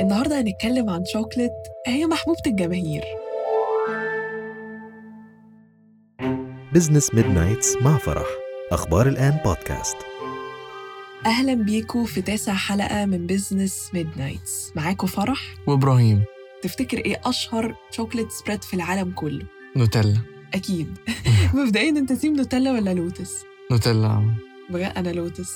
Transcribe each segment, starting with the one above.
النهاردة هنتكلم عن شوكليت هي محبوبة الجماهير. Business Midnights مع فرح. أخبار الآن بودكاست أهلا بيكم في تاسع حلقة من Business Midnights معاكم فرح. وإبراهيم. تفتكر إيه أشهر chocolate spread في العالم كله؟ نوتيلا. أكيد. مبدئيا أنت team نوتيلا ولا لوتس؟ نوتيلا. بجد أنا لوتس.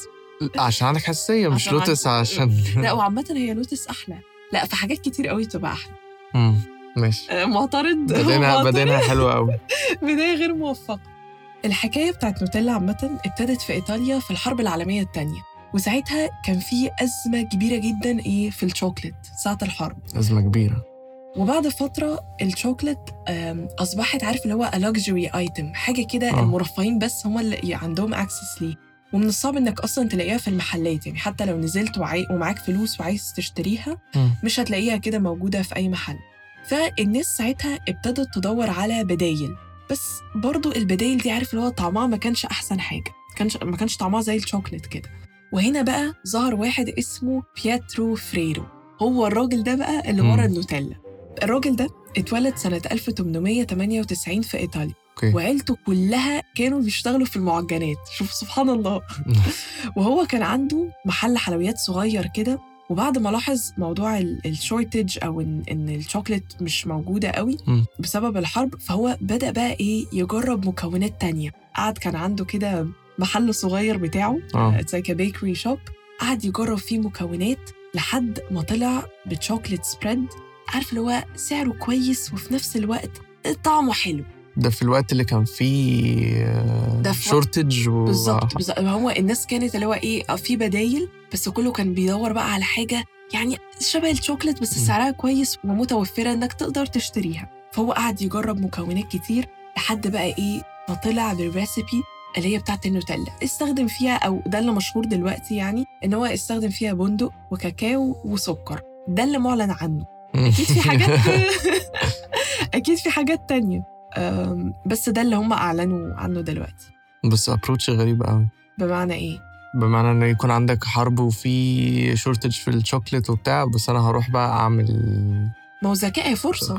عشان عندك حساسية مش عشان لوتس عشان لا وعامة هي لوتس أحلى. لا في حاجات كتير قوي تبقى أحلى. مم، ماشي. آه، معترض. بدينا. بدينا حلوة قوي بداية غير موفقة. الحكاية بتاعت نوتيلا عامة ابتدت في إيطاليا في الحرب العالمية التانية وساعتها كان في أزمة كبيرة جدا إيه في الشوكليت ساعة الحرب. أزمة كبيرة. وبعد فترة الشوكليت آم، أصبحت عارف اللي هو luxury item حاجة كده آه. المرفهين بس هم اللي عندهم access ليه. ومن الصعب إنك أصلا تلاقيها في المحلات يعني حتى لو نزلت وعاي... ومعاك فلوس وعايز تشتريها. مش هتلاقيها كده موجودة في أي محل. فالناس ساعتها ابتدت تدور على بدايل. بس برضو البدايل دي عارف اللي هو طعمها ما كانش أحسن حاجة. كانش ما كانش طعمها زي الشوكليت كده. وهنا بقى ظهر واحد اسمه بيترو فيريرو. هو الراجل ده بقى اللي ورا. النوتيلا. الراجل ده اتولد سنة 1898 في إيطاليا. Okay. وعيلته كلها كانوا بيشتغلوا في المعجنات. شوف سبحان الله. وهو كان عنده محل حلويات صغير كده وبعد ما لاحظ موضوع ال shortage أو ان إن الشوكليت مش موجودة قوي. بسبب الحرب فهو بدأ بقى إيه يجرب مكونات تانية. قعد كان عنده كده محل صغير بتاعه آه. زي ك bakery shop قعد يجرب فيه مكونات لحد ما طلع ب chocolate spread عارف اللي هو سعره كويس وفي نفس الوقت طعمه حلو. ده في الوقت اللي كان فيه شورتج و... بالظبط بالظبط. هو الناس كانت اللي هو إيه آه، في بدايل بس كله كان بيدور بقى على حاجة يعني شبه الشوكليت بس. سعرها كويس ومتوفرة إنك تقدر تشتريها. فهو قعد يجرب مكونات كتير لحد بقى إيه ما طلع بالريسيبي اللي هي بتاعت النوتيلا. استخدم فيها أو ده اللي مشهور دلوقتي يعني إن هو استخدم فيها بندق وكاكاو وسكر. ده اللي معلن عنه. أكيد في حاجات أكيد في حاجات تانية. بس ده اللي هم أعلنوا عنه دلوقتي. بس approach غريب قوي بمعنى إيه؟ بمعنى إن يكون عندك حرب وفي shortage في الشوكليت وبتاع بس أنا هروح بقى أعمل ما هو ذكاء هي فرصة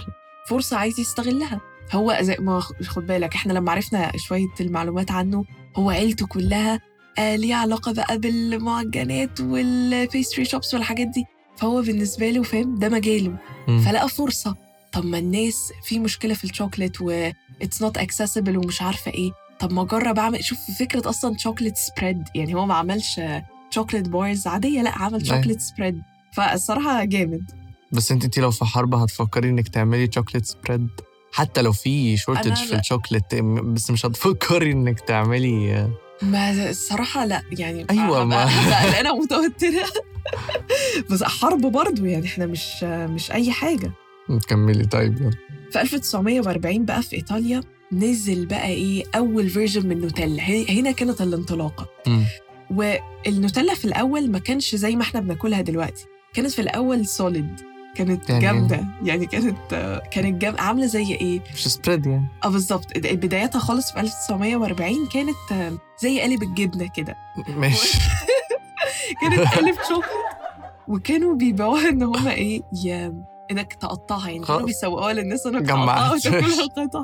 فرصة عايز يستغلها. هو زي ما خد بالك إحنا لما عرفنا شوية المعلومات عنه هو عيلته كلها آه ليها علاقة بقى بالمعجنات وال pastry shops والحاجات دي. فهو بالنسبة له فاهم؟ ده مجاله. فلقى فرصة. طب ما الناس في مشكلة في الشوكليت و it's not accessible ومش عارفة إيه. طب ما أجرب أعمل شوف فكرة أصلا chocolate spread يعني هو ما عملش chocolate bars عادية لأ عمل أيوة. chocolate spread فالصراحة جامد. بس أنت أنت لو في حرب هتفكري إنك تعملي chocolate spread حتى لو في shortage في. الشوكليت بس مش هتفكري إنك تعملي ما الصراحة لأ يعني أيوة، ما- أنا متوترة. بس حرب برضو يعني إحنا مش مش أي حاجة. تكملي طيب يلا. في 1940 بقى في إيطاليا نزل بقى إيه أول version من نوتيلا. هنا كانت الانطلاقة. مم. والنوتيلا في الأول ما كانش زي ما إحنا بناكلها دلوقتي. كانت في الأول solid كانت يعني إيه؟ جامدة. يعني كانت كانت جام... عاملة زي إيه؟ مش spread يعني. آه بالظبط. بدايتها خالص في 1940 كانت زي قالب الجبنة كده. ماشي. كانت قالب شوكليت وكانوا بيبيعوها إن هما إيه يا إنك تقطعها يعني كانوا. بيسوقوها للناس انك. تقطعها وتاكلها قطع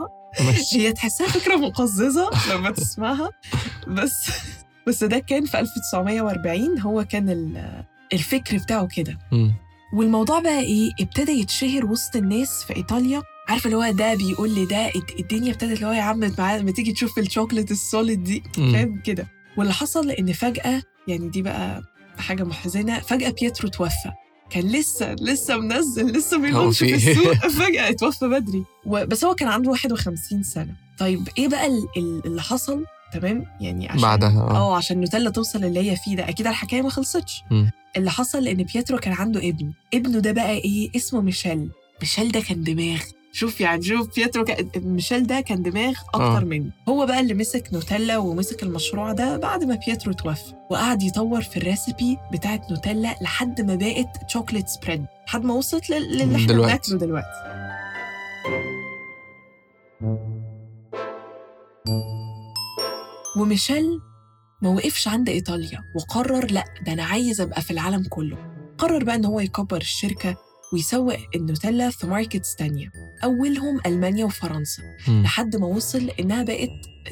هي تحسها فكرة مقززة لما تسمعها. بس بس ده كان في 1940 هو كان ال- الفكر بتاعه كده. والموضوع بقى إيه؟ ابتدى يتشهر وسط الناس في إيطاليا. عارفة اللي هو ده بيقول لي ده الد- الدنيا ابتدت اللي هو يا عم ما تيجي تشوف ال chocolate ال solid دي. فاهم كده. واللي حصل إن فجأة يعني دي بقى حاجة محزنة فجأة بيترو توفى. كان لسه لسه منزل لسه بي launch في إيه؟ السوق. فجأة اتوفى بدري. بس هو كان عنده 51 سنة. طيب إيه بقى ال- ال- اللي حصل؟ تمام؟ يعني عشان بعدها آه. آه عشان نوتيلا توصل اللي هي فيه ده. أكيد الحكاية ما خلصتش. مم. اللي حصل إن بيترو كان عنده ابن ابنه ده بقى إيه؟ اسمه ميشيل. ميشيل ده كان دماغ. شوف يعني شوف بيترو كان ميشيل ده كان دماغ أكتر آه. منه هو بقى اللي مسك نوتيلا ومسك المشروع ده بعد ما بيترو توفى. وقعد يطور في ال recipe بتاعت نوتيلا لحد ما بقت chocolate spread لحد ما وصلت لل- للي إحنا دلوقتي. بناكله دلوقتي. وميشيل ما وقفش عند إيطاليا وقرر لأ ده أنا عايز أبقى في العالم كله. قرر بقى إن هو يكبر الشركة ويسوق النوتيلا في markets تانية أولهم ألمانيا وفرنسا مم. لحد ما وصل إنها بقت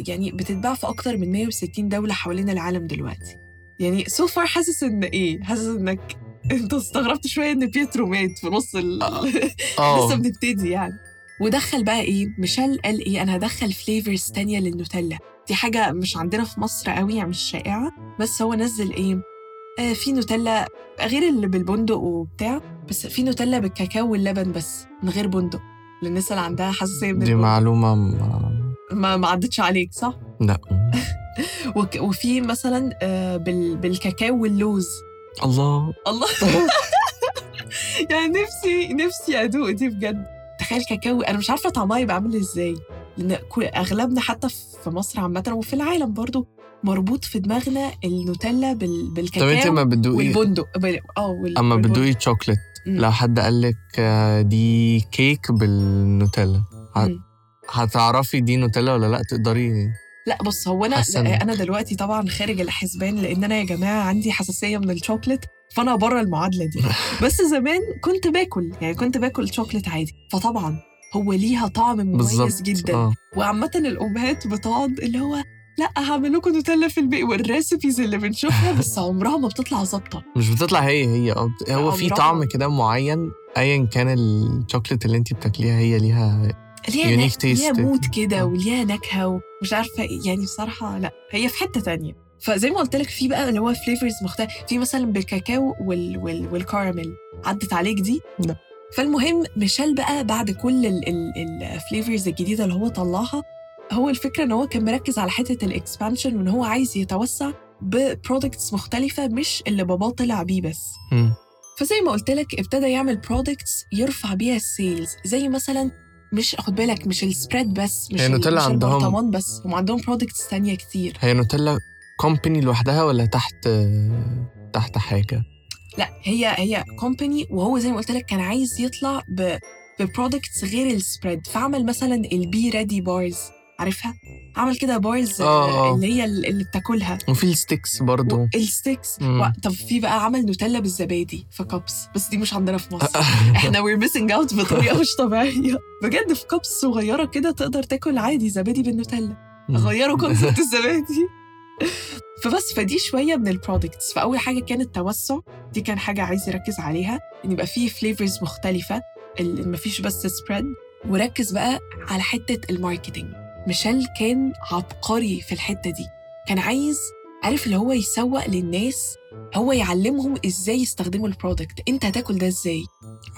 يعني بتتباع في أكتر من 160 دولة حوالين العالم دلوقتي يعني so far حاسس إن إيه؟ حاسس إنك أنت استغربت شوية إن بيترو مات في نص ال لسه آه بنبتدي يعني ودخل بقى إيه؟ ميشيل قال إيه؟ أنا هدخل flavors تانية للنوتيلا دي حاجة مش عندنا في مصر قوي يعني مش شائعة بس هو نزل إيه؟ آه في نوتيلا غير اللي بالبندق وبتاع بس في نوتيلا بالكاكاو واللبن بس من غير بندق للناس اللي عندها حساسية من دي البندق. معلومة ما... ما ما عدتش عليك صح؟ لا. وك- وفي مثلا آه، بال- بالكاكاو واللوز. الله. الله. يعني نفسي نفسي أدوق دي بجد. تخيل كاكاو أنا مش عارفة طعمها يبقى عامل إزاي لأن أغلبنا حتى في مصر عامة وفي العالم برضو مربوط في دماغنا النوتيلا بال... طب انت بالكاكاو ما بتدوقي والبندق بال- آه وال... أما. بتدوقي شوكليت مم. لو حد قال لك آه، دي كيك بالنوتيلا. هتعرفي دي نوتيلا ولا لأ تقدري لأ بص هو أنا حاسة إن- أنا دلوقتي طبعا خارج الحسبان لأن أنا يا جماعة عندي حساسية من الشوكليت فأنا بره المعادلة دي بس زمان كنت باكل يعني كنت باكل شوكليت عادي فطبعا هو ليها طعم مميز بالظبط جدا آه وعامه الأمهات بتقعد اللي هو لا هعمل لكم نوتيلا في البيت وال recipes اللي بنشوفها بس عمرها ما بتطلع ظابطة مش بتطلع هي هي آه هو في. طعم كده معين ايا كان الشوكليت اللي انت بتاكليها هي ليها ليها Unique نك- ليها. mood كده آه. وليها نكهة ومش عارفة إيه. يعني بصراحة لا هي في حتة تانية فزي ما قلت لك في بقى اللي هو flavors مختلف في مثلا بالكاكاو وال... وال... والكراميل عدت عليك دي؟ لا. فالمهم ميشيل بقى بعد كل ال flavors الجديدة اللي هو طلعها هو الفكرة إن هو كان مركز على حتة ال expansion وإن هو عايز يتوسع ب products مختلفة مش اللي باباه طلع بيه بس. فزي ما قلت لك ابتدى يعمل products يرفع بيها ال sales زي مثلا مش خد بالك مش ال spread بس مش هي نوتيلا عندهم- بس هم عندهم products تانية كتير. هي نوتيلا company لوحدها ولا تحت تحت حاجة؟ لا هي هي company وهو زي ما قلت لك كان عايز يطلع ب ب products غير ال spread فعمل مثلا ال B-ready bars عارفها؟ عمل كده bars آه، آه. اللي هي اللي بتاكلها. وفي ال sticks برضو. ال sticks. و... طب في بقى عمل نوتيلا بالزبادي في cups بس دي مش عندنا في مصر. إحنا we're missing out بطريقة مش طبيعية. بجد في cups صغيرة كده تقدر تاكل عادي زبادي بالنوتيلا. غيروا concept الزبادي. فبس فدي شوية من ال products فأول حاجة كانت التوسع دي كان حاجة عايز يركز عليها. إن يبقى فيه flavors مختلفة. مفيش بس spread وركز بقى على حتة ال marketing. ميشيل كان عبقري في الحتة دي. كان عايز عارف اللي هو يسوق للناس هو يعلمهم إزاي يستخدموا ال product أنت هتاكل ده إزاي؟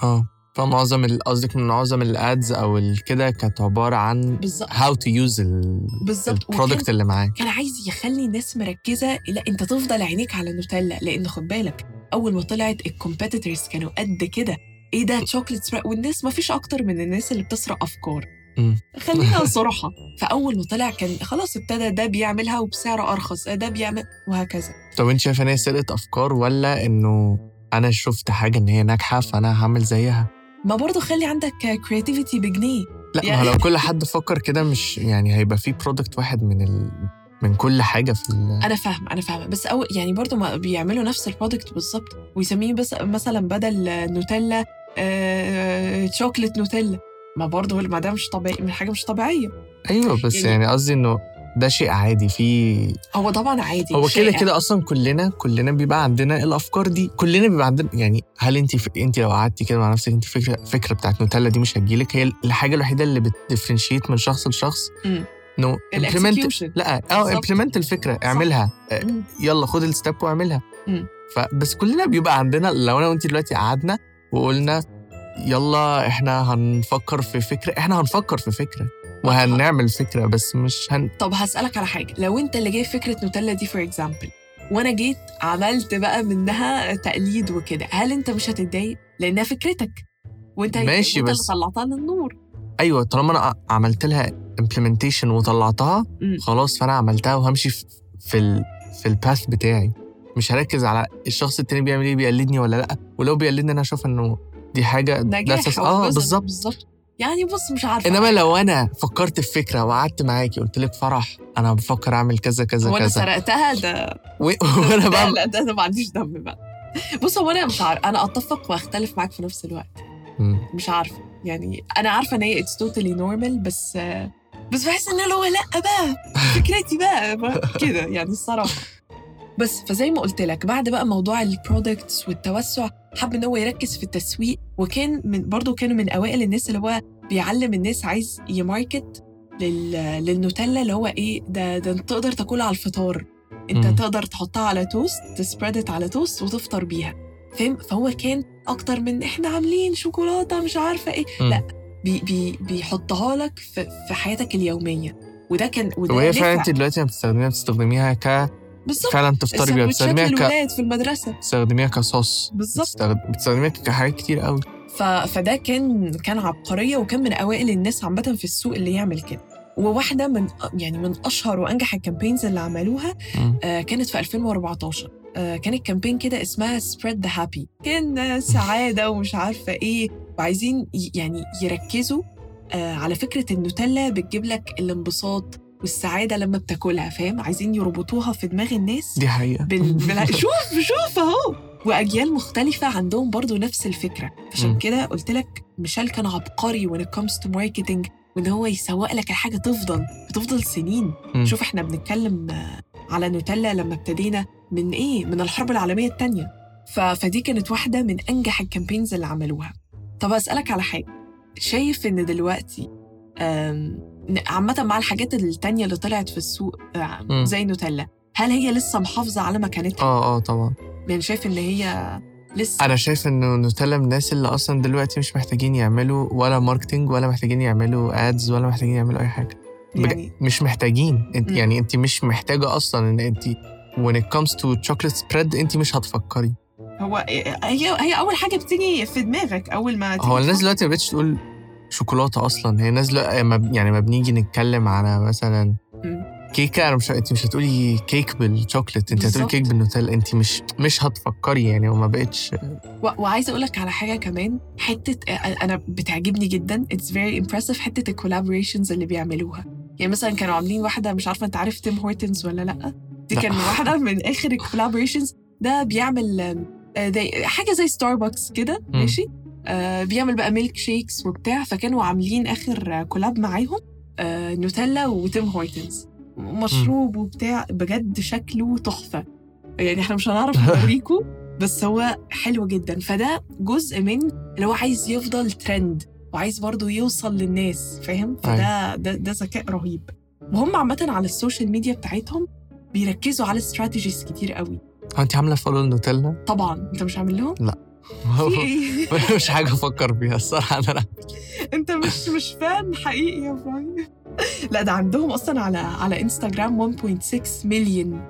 آه فمعظم قصدك من معظم ال ads أو كده كانت عبارة عن بالظبط. ال- بالظبط. وكان- ال product اللي معاك. كان عايز يخلي الناس مركزة. لا أنت تفضل عينيك على النوتيلا لأن خد بالك أول ما طلعت ال competitors كانوا قد كده. إيه ده؟ chocolate spread والناس ما فيش أكتر من الناس اللي بتسرق أفكار. خلينا صراحة فأول ما طلع كان خلاص ابتدى ده بيعملها وبسعر أرخص ده بيعمل وهكذا. طب أنت شايفة إن هي سرقه أفكار ولا إنه أنا شفت حاجة إن هي ناجحة فأنا هعمل زيها؟ ما برضه خلي عندك creativity بجنيه. لا ما يعني- هو لو كل حد فكر كده مش يعني هيبقى في product واحد من ال... من كل حاجة في ال... أنا فاهمة أنا فاهمة. بس أول يعني برضو ما بيعملوا نفس ال product بالظبط. ويسميه بس مثلا بدل نوتيلا آه، شوكليت نوتيلا. ما برضو ما ده مش طبيعي من حاجة مش طبيعية أيوه بس يعني- يعني قصدي إنه ده شيء عادي في هو طبعا عادي هو كده. كده أصلا كلنا كلنا بيبقى عندنا الأفكار دي كلنا بيبقى عندنا يعني هل أنت ف... أنت لو قعدتي كده مع نفسك أنت فكرة فكرة بتاعت نوتيلا دي مش هتجيلك هي الحاجة الوحيدة اللي بت differentiate من شخص لشخص. إنه ال execution. لا آه. implement الفكرة اعملها آه، مم. يلا خد ال step واعملها مم. فبس كلنا بيبقى عندنا لو أنا وأنت دلوقتي قعدنا وقلنا يلا إحنا هنفكر في فكرة إحنا هنفكر في فكرة وهنعمل فكرة بس مش هن طب هسألك على حاجة لو أنت اللي جايب فكرة نوتيلا دي for example وأنا جيت عملت بقى منها تقليد وكده هل أنت مش هتتضايق؟ لأنها فكرتك. وأنت ماشي، بس- اللي طلعتها للنور أيوه طالما أنا عملت لها امبلمنتيشن وطلعتها. خلاص فأنا عملتها وهمشي في في ال في الباث بتاعي. مش هركز على الشخص التاني بيعمل إيه بيقلدني ولا لأ؟ ولو بيقلدني أنا أشوف انه دي حاجة نجاح آه بالظبط. بالظبط. يعني بص مش عارفة. إنما لو أنا فكرت في فكرة وقعدت معاكي قلت لك فرح أنا بفكر أعمل كذا كذا وأنا كذا. سرقتها ده و- وأنا بعمل لا ده أنا ما عنديش دم بقى. بص هو أنا مش عارف أنا أتفق وأختلف معاك في نفس الوقت. مش عارفة. يعني أنا عارفة إن هي it's totally normal بس بس بحس إن هو لأ بقى فكرتي بقى, بقى كده يعني الصراحة. بس فزي ما قلت لك بعد بقى موضوع ال products والتوسع حب إن هو يركز في التسويق وكان من برضه كانوا من أوائل الناس اللي هو بيعلم الناس عايز ي market لل... للنوتيلا اللي هو إيه ده ده أنت تقدر تاكلها على الفطار أنت مم. تقدر تحطها على توست ت spread ت على توست وتفطر بيها فاهم فهو كان أكتر من إحنا عاملين شوكولاتة مش عارفة إيه مم. لا بي بي بيحطها لك في, في حياتك اليومية وده كان وده وهي فعلا. أنت دلوقتي ما بتستخدميها بتستخدميها ك بالظبط فعلا تفطري بيها بتستخدميها ك في المدرسة. بتستخدميها كصوص. بالظبط بتستخد- بتستخدميها كحاجات كتير قوي. ف... فده كان كان عبقرية وكان من أوائل الناس عامة في السوق اللي يعمل كده. وواحدة من يعني من أشهر وأنجح ال campaigns اللي عملوها. آه، كانت في 2014 آه، كانت campaign كده اسمها spread the happy كان سعادة ومش عارفة إيه. وعايزين يعني يركزوا آه، على فكرة النوتيلا بتجيب لك الانبساط والسعادة لما بتاكلها فاهم؟ عايزين يربطوها في دماغ الناس دي حقيقة. بال... بال... شوف شوف اهو. وأجيال مختلفة عندهم برضو نفس الفكرة. عشان. كده قلت لك ميشيل كان عبقري when it comes to marketing وإن هو يسوق لك الحاجة تفضل بتفضل سنين. مم. شوف إحنا بنتكلم على نوتيلا لما ابتدينا من إيه؟ من الحرب العالمية الثانية ف... فدي كانت واحدة من أنجح ال campaigns اللي عملوها. طب أسألك على حاجة. شايف إن دلوقتي آم، عامة مع الحاجات التانية اللي طلعت في السوق آه،. زي نوتيلا هل هي لسه محافظة على مكانتها؟ آه آه طبعا يعني شايف إن هي لسه أنا شايف إنه نوتيلا من الناس اللي أصلا دلوقتي مش محتاجين يعملوا ولا marketing ولا محتاجين يعملوا ads ولا محتاجين يعملوا أي حاجة يعني مش محتاجين أنت. يعني أنت مش محتاجة أصلا إن أنت when it comes to chocolate spread أنت مش هتفكري هو هي هي أول حاجة بتيجي في دماغك أول ما هو الناس. دلوقتي ما بقتش تقول شوكولاتة أصلا. هي دلوقتي ما- يعني ما بنيجي نتكلم على مثلا. كيكه أنا مش أنت مش هتقولي كيك بالشوكليت. أنت هتقولي. كيك بالنوتيلا. أنت مش مش هتفكري يعني وما بقتش و- وعايزة أقول لك على حاجة كمان. حتة أنا بتعجبني جدا. it's very impressive حتة ال collaborations اللي بيعملوها. يعني مثلا كانوا عاملين واحدة مش عارفة أنت عارف Tim Hortons ولا لأ؟ دي. كان واحدة من آخر ال collaborations ده بيعمل آه، حاجة زي ستاربكس كده. ماشي؟ آه بيعمل بقى milkshakes وبتاع. فكانوا عاملين آخر collab معاهم آه نوتيلا و Tim Hortons مشروب وبتاع. بجد شكله تحفة. يعني إحنا مش هنعرف نوريكم بس هو حلو جدا. فده جزء من اللي هو عايز يفضل ترند وعايز برضه يوصل للناس فاهم؟ فده ده, ده ذكاء رهيب. وهم عامة على ال social media بتاعتهم بيركزوا على strategies كتير قوي. هو انت عاملة follow لنوتيلا طبعا. انت مش عامل لهم؟ إيه مش حاجة أفكر فيها الصراحة أنا أنت مش مش fan حقيقي يا إبراهيم. لا ده عندهم أصلا على على انستغرام 1.6 مليون.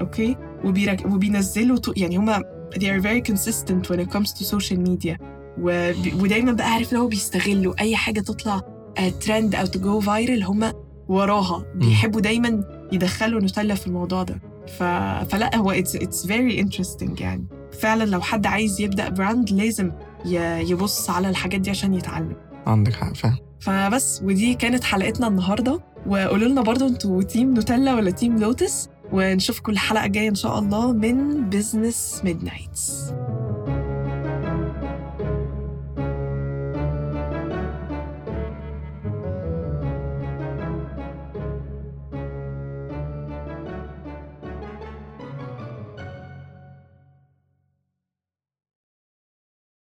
أوكي؟ وبيرك... وبينزلوا. يعني هما they are very consistent when it comes to social media. وبي... ودايما بقى عارف لو بيستغلوا أي حاجة تطلع ترند أو ت go viral هما وراها. بيحبوا دايما يدخلوا نوتيلا في الموضوع ده. ف... فلا هو it's, it's very interesting يعني. فعلا لو حد عايز يبدأ brand لازم. يبص على الحاجات دي عشان يتعلم. عندك حق فعلا. فبس ودي كانت حلقتنا النهارده. وقولوا لنا برضو أنتوا team نوتيلا ولا team لوتس. ونشوفكم الحلقة الجاية إن شاء الله من Business Midnights